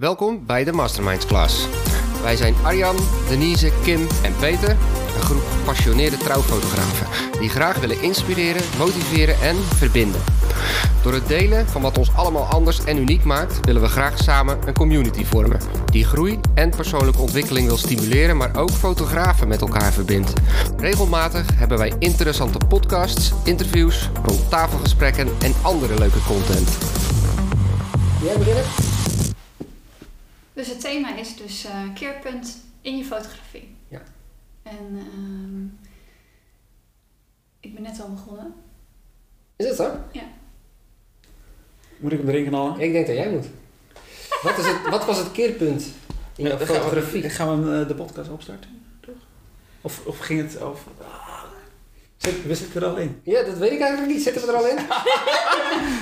Welkom bij de Masterminds Class. Wij zijn Arjan, Denise, Kim en Peter, een groep gepassioneerde trouwfotografen die graag willen inspireren, motiveren en verbinden. Door het delen van wat ons allemaal anders en uniek maakt, willen we graag samen een community vormen die groei en persoonlijke ontwikkeling wil stimuleren, maar ook fotografen met elkaar verbindt. Regelmatig hebben wij interessante podcasts, interviews, rondtafelgesprekken en andere leuke content. Jij beginnen? Dus het thema is dus eh, keerpunt in je fotografie. Ja. En ehm, ik ben net al begonnen. Is het zo? Moet ik hem erin knallen? Ik denk dat jij moet. Wat, is het, wat was het keerpunt in jouw dan gaan we- fotografie? Gaan we eh, de podcast opstarten? Toch? Of, of ging het over... Ah, zit, we zitten er al in. Ja, dat weet ik eigenlijk niet. Zitten we er al in?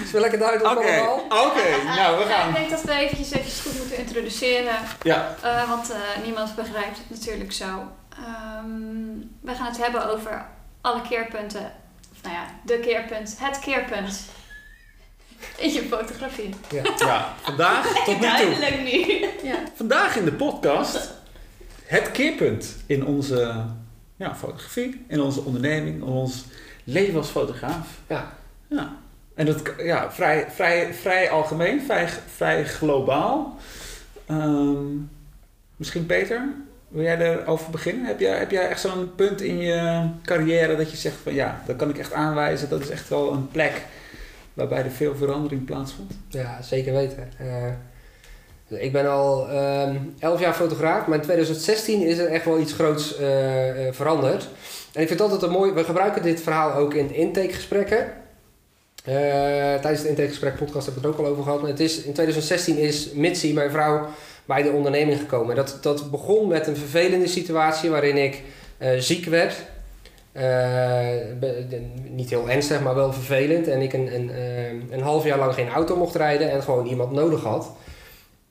Is wel lekker duidelijk allemaal? oké. Nou, we Ja, ik gaan. denk dat we eventjes, eventjes goed moeten introduceren. Ja, eh, want eh, niemand begrijpt het natuurlijk zo. Ehm, we gaan het hebben over alle keerpunten. Of nou ja, de keerpunt. Het keerpunt. In je fotografie. Ja. ja, vandaag tot nu toe. Duidelijk nu. Ja. Vandaag in de podcast het keerpunt in onze ja, fotografie, in onze onderneming, in ons leven als fotograaf. Ja. Ja. En dat ja, vrij, vrij, vrij algemeen, vrij, vrij globaal. Ehm, misschien Peter, wil jij erover beginnen? Heb jij, heb jij echt zo'n punt in je carrière dat je zegt van ja, dat kan ik echt aanwijzen. Dat is echt wel een plek waarbij er veel verandering plaatsvond. Ja, zeker weten. Eh, ik ben al ehm 11 jaar fotograaf, maar in 2016 is er echt wel iets groots eh, eh, veranderd. En ik vind het altijd een mooi... We gebruiken dit verhaal ook in intakegesprekken. Eh, tijdens het intakegesprek podcast heb ik het ook al over gehad. Maar het is, in 2016 is Mitzi, mijn vrouw, bij de onderneming gekomen. Dat, dat begon met een vervelende situatie waarin ik eh, ziek werd. Eh, niet heel ernstig, maar wel vervelend. En ik een, een, een half jaar lang geen auto mocht rijden en gewoon iemand nodig had.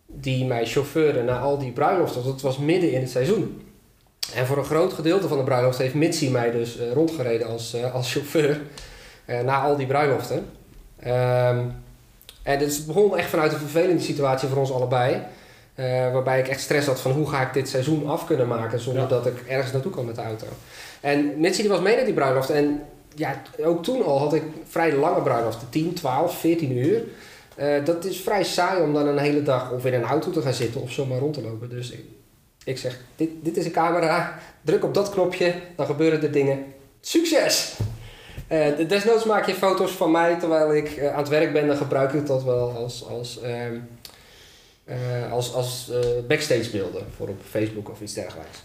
Die mij chauffeurde naar al die bruiloften. Het was midden in het seizoen. En voor een groot gedeelte van de bruiloft heeft Mitzi mij dus rondgereden als, als chauffeur. naar al die bruiloften. Ehm, en dus het begon echt vanuit een vervelende situatie voor ons allebei. Eh, waarbij ik echt stress had van hoe ga ik dit seizoen af kunnen maken zonder Ja. dat ik ergens naartoe kan met de auto. En Mitzi die was mee naar die bruiloft. En ja, ook toen al had ik vrij lange bruiloften. 10, 12, 14 uur. Eh, dat is vrij saai om dan een hele dag of in een auto te gaan zitten of zomaar rond te lopen. Dus ik, ik zeg, dit, dit is een camera. Druk op dat knopje, dan gebeuren er dingen. Succes! De- desnoods maak je foto's van mij terwijl ik eh, aan het werk ben. Dan gebruik ik dat wel als, als, ehm, eh, als, als backstage beelden voor op Facebook of iets dergelijks.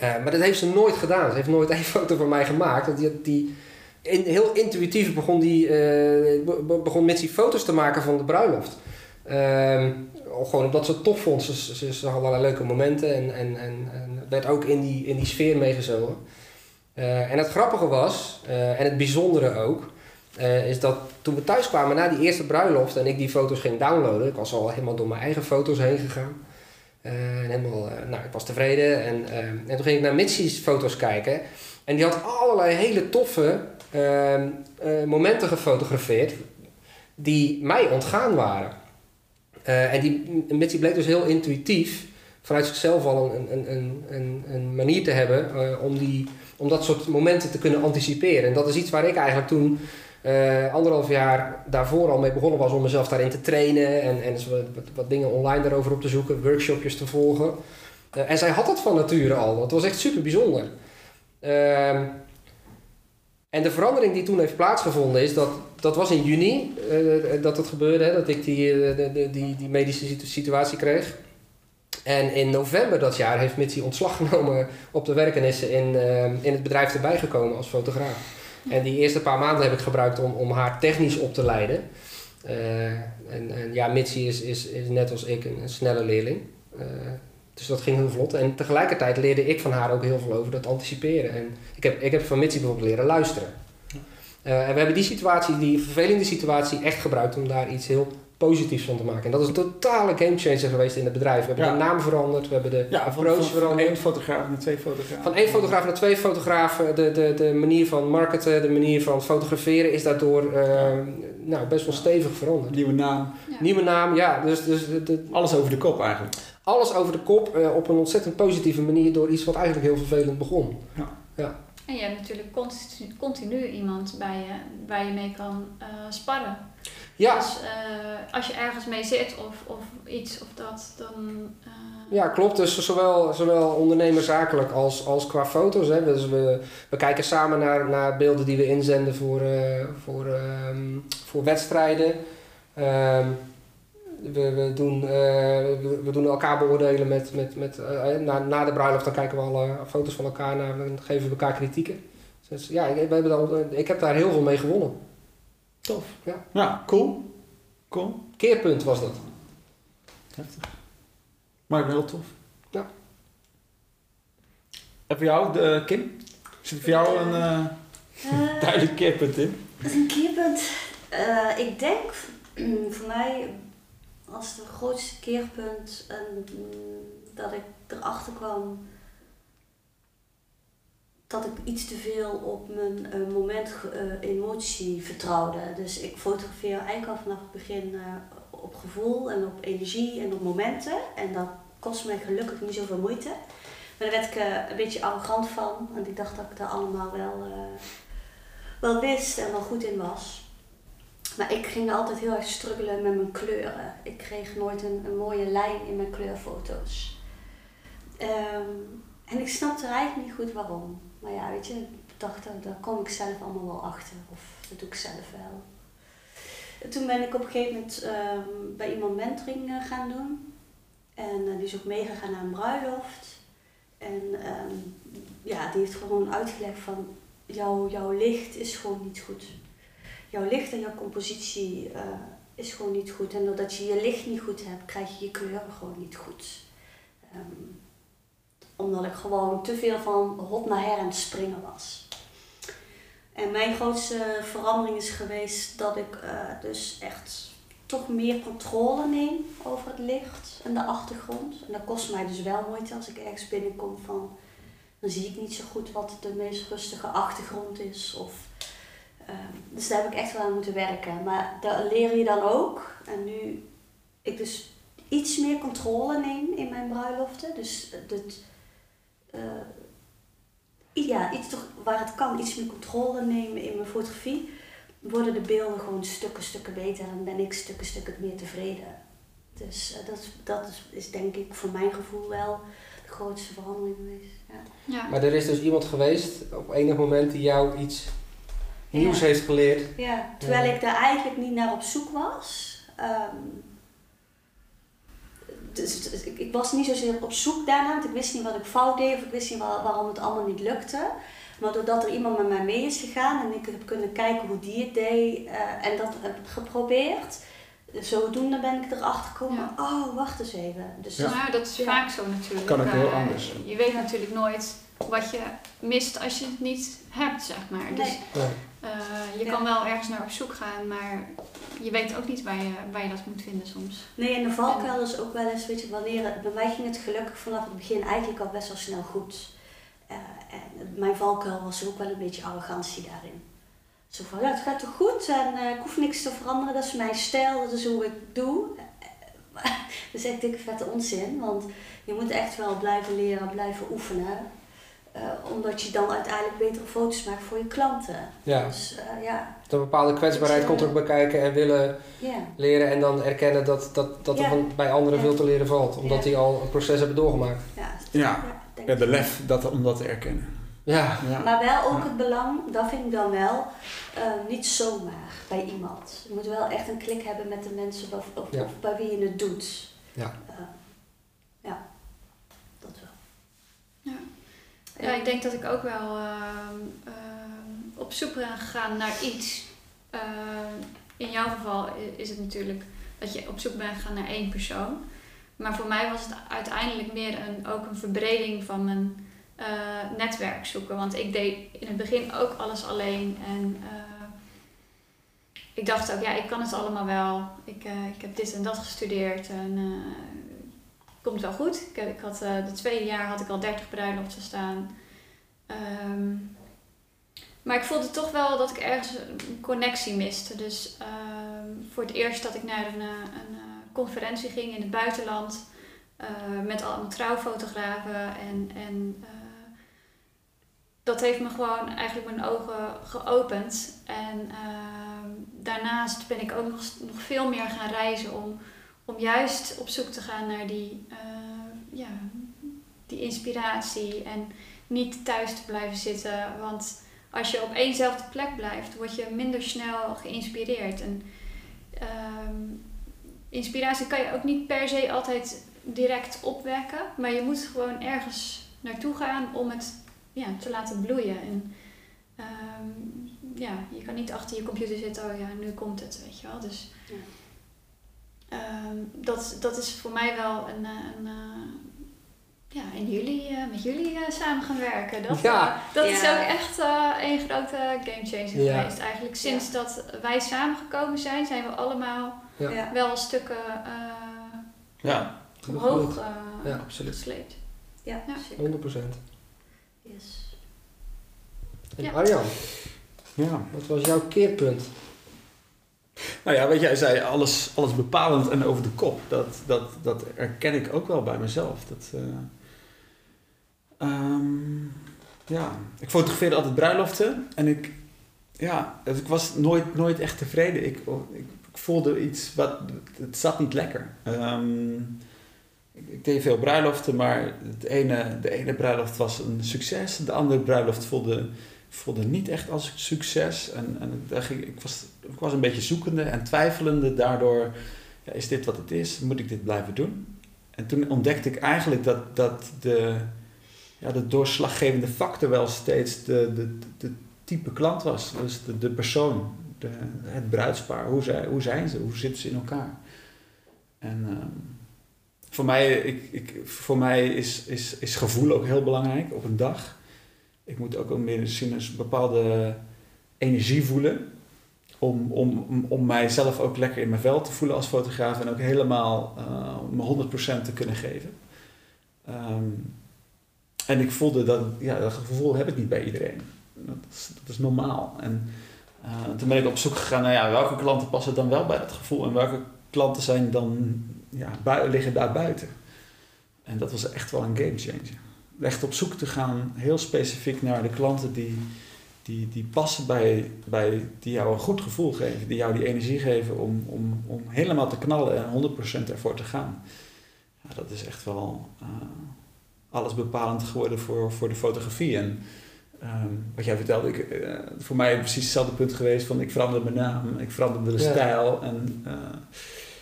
Maar dat heeft ze nooit gedaan. Ze heeft nooit één foto van mij gemaakt. Want die, die, in, heel intuïtief begon, die, be- be- begon Mitzi foto's te maken van de bruiloft. Ehm, gewoon omdat ze het tof vond. Ze, ze, ze zag allerlei leuke momenten en, en, en, en werd ook in die, in die sfeer meegezogen. Eh, en het grappige was, eh, en het bijzondere ook, eh, is dat toen we thuis kwamen na die eerste bruiloft en ik die foto's ging downloaden, ik was al helemaal door mijn eigen foto's heen gegaan. En helemaal, nou, ik was tevreden. En, en toen ging ik naar Mitzi's foto's kijken. En die had allerlei hele toffe ehm, eh, momenten gefotografeerd die mij ontgaan waren. En die Mitzi bleek dus heel intuïtief vanuit zichzelf al een, een, een, een, manier te hebben eh, om, die, om dat soort momenten te kunnen anticiperen. En dat is iets waar ik eigenlijk toen eh, anderhalf jaar daarvoor al mee begonnen was om mezelf daarin te trainen en, en wat, wat, dingen online daarover op te zoeken, workshopjes te volgen. Eh, en zij had dat van nature al. Dat was echt super bijzonder. Ehm, en de verandering die toen heeft plaatsgevonden is dat, dat was in juni dat het gebeurde, hè, dat ik die, de- die, die medische situ- situatie kreeg. En in november dat jaar heeft Mitzi ontslag genomen op de werkenissen in, eh, in het bedrijf erbij gekomen als fotograaf. En die eerste paar maanden heb ik gebruikt om, om haar technisch op te leiden. Eh, en, en ja, Mitzi is, is, is net als ik een, een snelle leerling. Eh, dus dat ging heel vlot. En tegelijkertijd leerde ik van haar ook heel veel over dat anticiperen. En ik heb, ik heb van Mitzi bijvoorbeeld leren luisteren. En we hebben die situatie, die vervelende situatie, echt gebruikt om daar iets heel positiefs van te maken. En dat is een totale gamechanger geweest in het bedrijf. We hebben Ja. de naam veranderd, we hebben de Ja, van, approach van, van veranderd. één fotograaf naar twee fotografen. Van één fotograaf naar twee fotografen. De, de, de manier van marketen, de manier van fotograferen is daardoor eh, nou, best wel stevig veranderd. Nieuwe naam. Ja. Nieuwe naam, ja. Dus, dus de- de- Alles over de kop eigenlijk. alles over de kop eh, op een ontzettend positieve manier door iets wat eigenlijk heel vervelend begon. En je hebt natuurlijk continu, continu iemand bij je waar je mee kan eh, sparren. Ja, Dus eh, als je ergens mee zit of, of iets of dat, dan... eh, ja klopt. Dus zowel, zowel ondernemerzakelijk als, als qua foto's. Hè. Dus we, we kijken samen naar, naar beelden die we inzenden voor, eh, voor, ehm, voor wedstrijden. Ehm, we, we, doen, we, we doen elkaar beoordelen met, met, met na, na de bruiloft dan kijken we alle foto's van elkaar naar en geven we elkaar kritieken. Dus ja, ik, we hebben dan, ik heb daar heel veel mee gewonnen. Tof. Ja. Ja, cool. Cool. Keerpunt was dat. Heftig. Maar heel tof. Ja. En voor jou, de, Kim? Zit er voor jou een eh, Eh, duidelijk keerpunt in? Een keerpunt. Eh, ik denk voor mij als het grootste keerpunt en, mm, dat ik erachter kwam dat ik iets te veel op mijn eh, moment eh, emotie vertrouwde. Dus ik fotografeer eigenlijk al vanaf het begin eh, op gevoel en op energie en op momenten. En dat kost mij gelukkig niet zoveel moeite. Maar daar werd ik een beetje arrogant van. Want ik dacht dat ik daar allemaal wel, wel wist en wel goed in was. Maar ik ging altijd heel erg struggelen met mijn kleuren. Ik kreeg nooit een, een mooie lijn in mijn kleurfoto's. Ehm, en ik snapte er eigenlijk niet goed waarom. Maar ja, weet je, ik dacht, daar kom ik zelf allemaal wel achter. Of dat doe ik zelf wel. En toen ben ik op een gegeven moment ehm, bij iemand mentoring eh, gaan doen. En eh, die is ook meegegaan naar een bruiloft. En ehm, ja, die heeft gewoon uitgelegd van, jouw, jouw licht is gewoon niet goed. Jouw licht en jouw compositie eh, is gewoon niet goed. En doordat je je licht niet goed hebt, krijg je je kleuren gewoon niet goed. Ehm, omdat ik gewoon te veel van hot naar her aan het springen was. En mijn grootste verandering is geweest dat ik eh, dus echt toch meer controle neem over het licht en de achtergrond. En dat kost mij dus wel moeite als ik ergens binnenkom van, dan zie ik niet zo goed wat de meest rustige achtergrond is. Of, ehm, dus daar heb ik echt wel aan moeten werken. Maar daar leer je dan ook. En nu ik dus iets meer controle neem in mijn bruiloften. Dus het, ja, iets toch waar het kan, iets meer controle nemen in mijn fotografie, worden de beelden gewoon stukken, stukken beter en ben ik stukken, stukken meer tevreden. Dus eh, dat, is- dat is, is denk ik voor mijn gevoel wel de grootste verandering geweest. Ja. ja. Maar er is dus iemand geweest op enig moment die jou iets nieuws Ja. heeft geleerd. Ja, terwijl ik daar eigenlijk niet naar op zoek was. Ehm, dus, dus ik, ik was niet zozeer op zoek daarna, want ik wist niet wat ik fout deed of ik wist niet waar- waarom het allemaal niet lukte. Maar doordat er iemand met mij mee is gegaan en ik heb kunnen kijken hoe die het deed eh, en dat heb geprobeerd, zodoende ben ik erachter gekomen, Ja. oh wacht eens even. Dus Ja. Nou, dat is Ja. vaak zo natuurlijk. Kan ook heel Eh, anders. Je weet natuurlijk nooit wat je mist als je het niet hebt, zeg maar. Dus Nee. Eh, je Ja. kan wel ergens naar op zoek gaan, maar je weet ook niet waar je, waar je dat moet vinden soms. Nee, en de valkuil is ook wel eens, weet je, wanneer het, bij mij ging het gelukkig vanaf het begin eigenlijk al best wel snel goed. Eh, en mijn valkuil was ook wel een beetje arrogantie daarin. Zo van, ja, het gaat toch goed en eh, ik hoef niks te veranderen, dat is mijn stijl, dat is hoe ik doe. Dat is echt dikke vette onzin, want je moet echt wel blijven leren, blijven oefenen. Eh, omdat je dan uiteindelijk betere foto's maakt voor je klanten. Ja. Dus eh, ja, Dat een bepaalde kwetsbaarheid Dus, komt er ook bij kijken en willen ja. leren en dan erkennen dat, dat, dat er van, bij anderen veel te leren valt. Omdat die al een proces hebben doorgemaakt. Ja, Ja. Ja, de lef dat, om dat te erkennen. Ja, Ja. Maar wel ook Ja. het belang, dat vind ik dan wel, eh, niet zomaar bij iemand. Je moet wel echt een klik hebben met de mensen of, of, Ja. of bij wie je het doet. Ja. Eh, ja, dat wel. Ja. Ja, ik denk dat ik ook wel ehm, ehm, op zoek ben gegaan naar iets. Ehm, in jouw geval is het natuurlijk dat je op zoek bent gegaan naar één persoon. Maar voor mij was het uiteindelijk meer een, ook een verbreding van mijn eh, netwerk zoeken. Want ik deed in het begin ook alles alleen. En eh, ik dacht ook, ja, ik kan het allemaal wel. Ik, eh, ik heb dit en dat gestudeerd. En komt wel goed. Ik, ik had, eh het tweede jaar had ik al 30 bruiloften staan. Ehm, maar ik voelde toch wel dat ik ergens een connectie miste. Dus eh, voor het eerst dat ik naar een, eh, een eh, conferentie ging in het buitenland. eh, met allemaal trouwfotografen. En, en dat heeft me gewoon eigenlijk mijn ogen geopend. En ehm, daarnaast ben ik ook nog, nog veel meer gaan reizen om, om juist op zoek te gaan naar die, eh, ja, die inspiratie. En niet thuis te blijven zitten. Want als je op éénzelfde plek blijft, word je minder snel geïnspireerd. En ehm, inspiratie kan je ook niet per se altijd direct opwekken, maar je moet gewoon ergens naartoe gaan om het ja, te laten bloeien. En ehm, ja, je kan niet achter je computer zitten, oh ja, nu komt het, weet je wel. Dus. Ehm, dat, dat is voor mij wel een, eh, een, eh, ja, in jullie, eh, met jullie eh, samen gaan werken. Dat, Ja. eh, dat is ook echt eh een grote gamechanger Ja. geweest. Eigenlijk sinds dat wij samengekomen zijn, zijn we allemaal wel stukken uh, Ja, omhoog eh, Ja, absoluut. gesleept. Ja, Ja. zeker. 100%. Yes. En Ja. Arjan, ja. wat was jouw keerpunt? Nou ja, wat jij zei, alles, alles bepalend en over de kop. Dat, dat, dat herken ik ook wel bij mezelf. Dat, eh, ehm, ja, ik fotografeerde altijd bruiloften en ik, ja, dus ik was nooit, nooit echt tevreden. Ik, ik, voelde iets wat, het zat niet lekker. Ehm, ik, ik deed veel bruiloften, maar het ene, de ene bruiloft was een succes, de andere bruiloft voelde voelde niet echt als succes. En, en ging, ik, was, ik was een beetje zoekende en twijfelende. Daardoor, ja, is dit wat het is? Moet ik dit blijven doen? En toen ontdekte ik eigenlijk dat, dat de, ja, de doorslaggevende factor wel steeds de, de, de type klant was. Dus de, de persoon, de, het bruidspaar. Hoe, zij, hoe zijn ze? Hoe zitten ze in elkaar? En ehm, voor mij, ik, ik, voor mij is, is, is gevoel ook heel belangrijk op een dag ik moet ook meer misschien een bepaalde energie voelen. Om, om, om, mijzelf ook lekker in mijn vel te voelen als fotograaf en ook helemaal uh, mijn 100% te kunnen geven. Um, en ik voelde dat, ja, dat gevoel heb ik niet bij iedereen. Dat is, dat is normaal. En uh, toen ben ik op zoek gegaan naar ja, welke klanten passen dan wel bij dat gevoel en welke klanten zijn dan, ja, liggen daar buiten. En dat was echt wel een game changer echt op zoek te gaan, heel specifiek naar de klanten die, die, die passen bij, bij, die jou een goed gevoel geven, die jou die energie geven om, om, om helemaal te knallen en 100% ervoor te gaan. Ja, dat is echt wel uh, alles bepalend geworden voor, voor de fotografie. En um, wat jij vertelde, ik, uh, voor mij precies hetzelfde punt geweest van ik veranderde mijn naam, ik veranderde de ja. stijl en uh,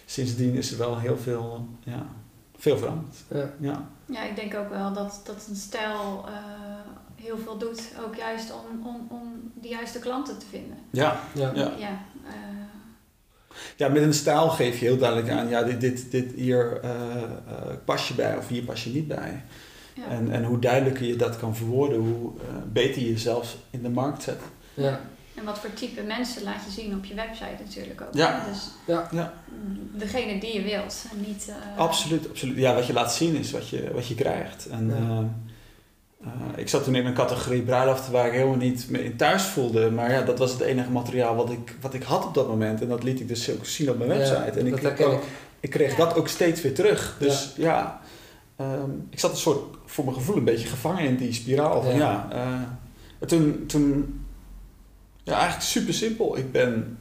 sindsdien is er wel heel veel, ja, veel veranderd. Ja. ja. Ja, ik denk ook wel dat, dat een stijl uh, heel veel doet. Ook juist om, om, om de juiste klanten te vinden. Ja, ja. ja. ja, uh, ja met een stijl geef je heel duidelijk aan, ja, dit, dit, dit hier uh, pas je bij of hier pas je niet bij. Ja. En, en hoe duidelijker je dat kan verwoorden, hoe beter je jezelf in de markt zet. Ja. En wat voor type mensen laat je zien op je website natuurlijk ook. Ja. Dus ja. ja. degene die je wilt. En niet, uh... Absoluut, absoluut. Ja, wat je laat zien is wat je, wat je krijgt. En, ja. uh, uh, ik zat toen in een categorie bruiloften waar ik helemaal niet me in thuis voelde. Maar ja, dat was het enige materiaal wat ik, wat ik had op dat moment. En dat liet ik dus ook zien op mijn website. Ja, en ik, ik, ook, ik kreeg dat ook steeds weer terug. Dus ja, um, ik zat een soort, voor mijn gevoel, een beetje gevangen in die spiraal. Van, ja. toen, toen ja, eigenlijk super simpel. Ik ben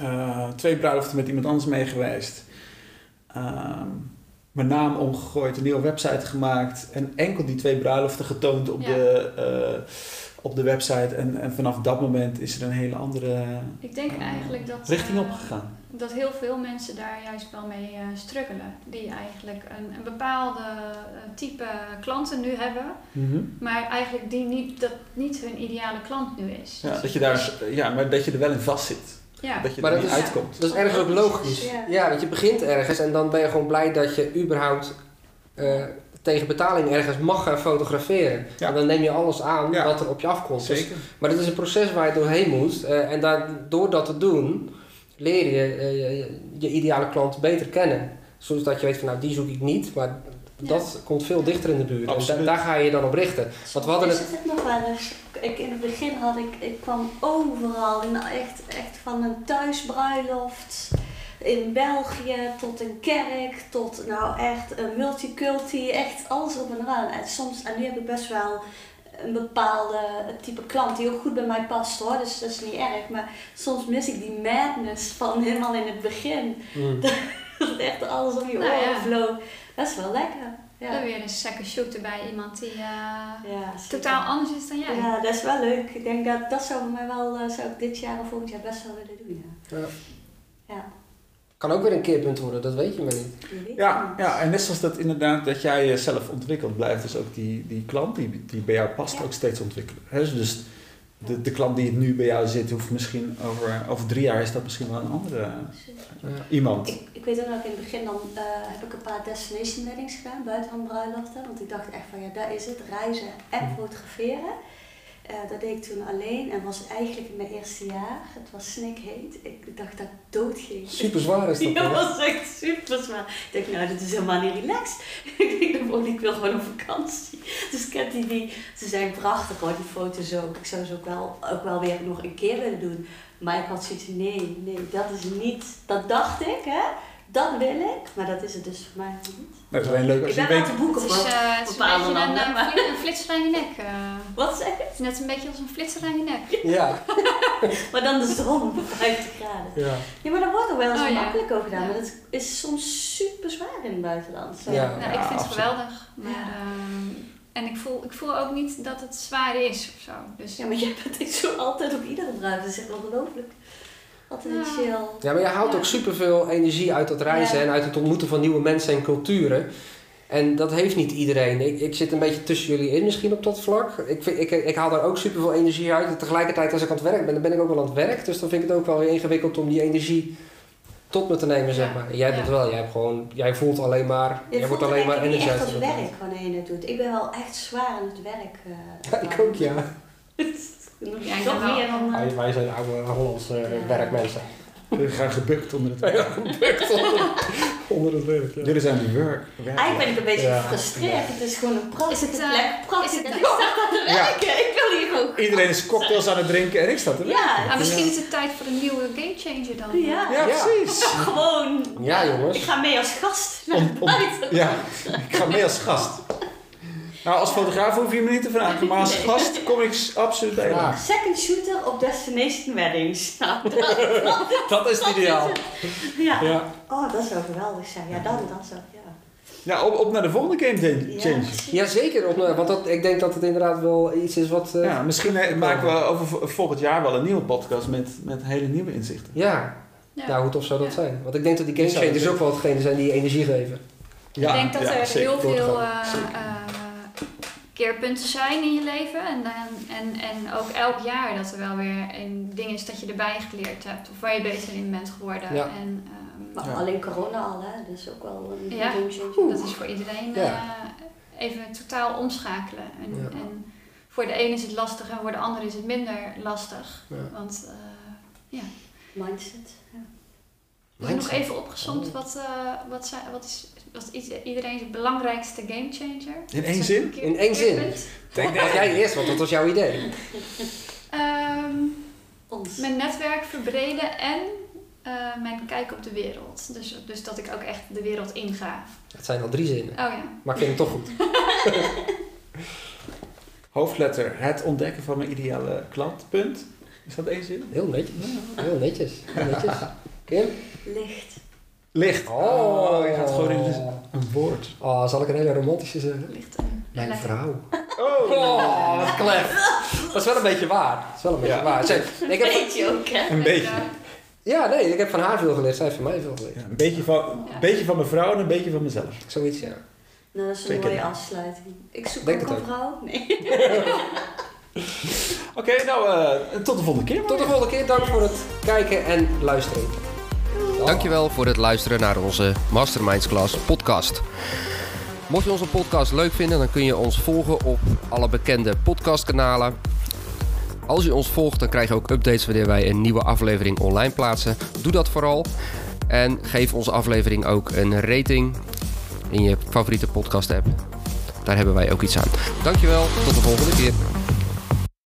uh, twee bruiloften met iemand anders mee geweest. Uh, mijn naam omgegooid, een nieuwe website gemaakt. En enkel die twee bruiloften getoond op, ja. de, uh, op de website. En, en vanaf dat moment is er een hele andere Ik denk eigenlijk dat, richting opgegaan. Dat heel veel mensen daar juist wel mee struggelen. Die eigenlijk een, een bepaalde type klanten nu hebben. Mm -hmm. Maar eigenlijk die niet, dat niet hun ideale klant nu is. Ja, dat je daar, ja, maar dat je er wel in vast zit. Ja. Dat je maar er dat niet is, uitkomt. Dat is ergens ook logisch. Ja. ja, want je begint ergens en dan ben je gewoon blij dat je überhaupt uh, tegen betaling ergens mag gaan fotograferen. Ja. En dan neem je alles aan ja. wat er op je afkomt. Zeker. Dus, maar het is een proces waar je doorheen moet. Uh, en daar, door dat te doen, leer je uh, je, je ideale klant beter kennen. Zodat je weet van nou die zoek ik niet, maar dat ja. komt veel dichter in de buurt. En da daar ga je dan op richten. Want we hadden is het, het nog wel eens. Ik, in het begin had ik, ik kwam overal, in echt, echt van een thuisbruiloft in België tot een kerk, tot nou echt een multiculti, echt alles op en eraan. En soms, en nu heb ik best wel een bepaalde type klant die ook goed bij mij past hoor, dus dat is niet erg. Maar soms mis ik die madness van helemaal in het begin. Mm. Dat echt alles om je Nou oren ja. vloog. Dat is wel lekker. Dan weer een second shooter bij iemand die eh, ja totaal anders is dan jij. Ja, dat is wel leuk. Ik denk dat dat zou voor mij wel, eh, zou ik dit jaar of volgend jaar best wel willen doen. Ja. Ja. Ja, Kan ook weer een keerpunt worden, dat weet je maar niet. je Ja, niet. ja, en net zoals dat inderdaad dat jij jezelf ontwikkelt, blijft dus ook die, die klant die, die bij jou past Ja. ook steeds ontwikkelen. Hè, dus- Dus de, de klant die nu bij jou zit, hoeft misschien over, over drie jaar is dat misschien wel een andere Ja. iemand. Ik, ik weet ook nog in het begin dan eh, heb ik een paar destination weddings gedaan, buitenland bruiloften. Want ik dacht echt van ja, daar is het, reizen en Mhm. fotograferen. Eh, dat deed ik toen alleen en was eigenlijk in mijn eerste jaar. Het was snikheet. Ik dacht dat ik dood ging. Super zwaar is dat. Ja, dat was echt super zwaar. Ik dacht, nou, dit is helemaal niet relaxed. ik denk, dan ik wil gewoon op vakantie. Dus ik heb die, die, ze zijn prachtig hoor, die foto's ook. Ik zou ze ook wel, ook wel weer nog een keer willen doen. Maar ik had zoiets, nee, nee, dat is niet, dat dacht ik, hè. Dat wil ik, maar dat is het dus voor mij niet. Maar het is alleen leuk als Ik je ben weet... te boeken Het is, voor. eh, het is een bepaalde beetje een, landen, eh, maar- fli- een flitser aan je nek. eh. Wat zeg je? het is net een beetje als een flitser aan je nek. Ja. Maar dan de zon op 50 graden. ja. Ja, maar daar wordt er wel eens Oh, ja. makkelijk over gedaan. Ja. Maar dat is soms super zwaar in het buitenland. Zo. Ja. Nou, ik vind het geweldig. Maar, Ja. ehm, en ik voel, ik voel ook niet dat het zwaar is of zo. Dus Ja, maar jij bent echt zo altijd op iedere bruid. Dat is echt ongelooflijk. Altijd Ja. chill. Ja, maar je haalt ook superveel energie uit dat reizen en uit het ontmoeten van nieuwe mensen en culturen. En dat heeft niet iedereen. Ik, ik zit een beetje tussen jullie in misschien op dat vlak. Ik, vind, ik, ik haal daar ook superveel energie uit. En tegelijkertijd als ik aan het werk ben, dan ben ik ook wel aan het werk. Dus dan vind ik het ook wel weer ingewikkeld om die energie tot me te nemen, zeg maar. Jij doet wel. Jij, hebt gewoon, jij voelt alleen maar... Je jij wordt alleen maar het niet echt dat. werk wanneer je het doet. Ik ben wel echt zwaar aan het werk. eh, Ja, ik ook, ja. Ja, ik nog ben wel- meer dan... eh, Wij, wij zijn oude Hollandse Ja. werkmensen. We gaan gebukt onder het werk. onder, onder het werk, ja. Jullie zijn die work. Eigenlijk ben ik een beetje Ja. gefrustreerd. Het is gewoon een prachtige Is het, eh, plek. Prachtig. is het- En ik sta aan te Ja. werken. Ik wil hier gewoon... Iedereen is cocktails aan het drinken en ik sta te werken. Ja, Maar misschien is het tijd voor een nieuwe gamechanger dan. Ja. Ja, Ja. precies. gewoon... Ja, jongens. Ik ga mee als gast naar Om- om- buiten. Ja, ik ga mee als gast. Nou, als fotograaf hoef je me niet te vragen, maar als gast kom ik absoluut bij Ja. Second shooter op Destination Weddings. Nou, dat, Dat is het ideaal. ja. Ja. Oh, dat zou geweldig zijn. Ja, dan dat zou... Ja. Ja, op, op naar de volgende game change. Ja. Jazeker, op- want dat, ik denk dat het inderdaad wel iets is wat... eh, Ja, misschien eh, maken we over volgend jaar wel een nieuwe podcast met, met hele nieuwe inzichten. Ja, Ja. nou hoe tof zou dat Ja. zijn? Want ik denk dat die game changers ook wel hetgene zijn die energie geven. ik denk dat ja, er zeker. heel veel. Keerpunten zijn in je leven. En, dan, en, en ook elk jaar dat er wel weer een ding is dat je erbij geleerd hebt. Of waar je beter in bent geworden. Ja. En, ehm, Maar Ja. alleen corona al, hè. Dat is ook wel een Ja. Dat is voor iedereen Ja. eh, even totaal omschakelen. En, Ja. en voor de ene is het lastig en voor de ander is het minder lastig. Ja. Want eh Mindset. Ja. ik heb nog Mindset. even opgezomd wat, eh, wat, zijn, wat is wat is i- iedereen's belangrijkste gamechanger. In één zin? In één zin? Denk dat jij eerst, want dat was jouw idee. Ehm, Ons. mijn netwerk verbreden en eh, mijn kijk op de wereld. Dus, dus dat ik ook echt de wereld inga. Dat zijn al drie zinnen. Oh ja. Maar ik vind hem toch goed. Hoofdletter, het ontdekken van mijn ideale klant, punt. Is dat één zin? Heel netjes. Heel netjes. Heel netjes. Kim? Licht. Licht. Oh, je gaat gewoon in een, een woord. Oh, zal ik een hele romantische zeggen? Een Mijn lijkt- vrouw. Oh! Oh, wat klef. Dat is wel een beetje waar. Dat is wel een beetje Ja. waar. Zij, ik heb, Weet je ook, hè? Een beetje. ja, nee, ik heb van haar veel geleerd. Zij heeft van mij veel geleerd. Ja, een beetje van, Ja. een beetje van mijn vrouw en een beetje van mezelf. Zoiets, ja. Nou, dat is een mooie afsluiting. Ik zoek Denk ook een ook. vrouw. Nee. Oké, nou, eh, tot de volgende keer. maar Tot de volgende keer. Dank voor het kijken en luisteren. Dankjewel voor het luisteren naar onze Masterminds Class podcast. Mocht je onze podcast leuk vinden, dan kun je ons volgen op alle bekende podcastkanalen. Als je ons volgt, dan krijg je ook updates wanneer wij een nieuwe aflevering online plaatsen. Doe dat vooral. En geef onze aflevering ook een rating in je favoriete podcast app. Daar hebben wij ook iets aan. Dankjewel, tot de volgende keer.